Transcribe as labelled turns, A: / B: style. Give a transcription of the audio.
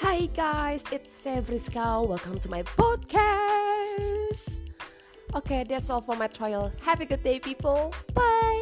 A: Hi guys, it's Sevriska. Welcome to my podcast. Okay, that's all for my trial. Have a good day, people. Bye.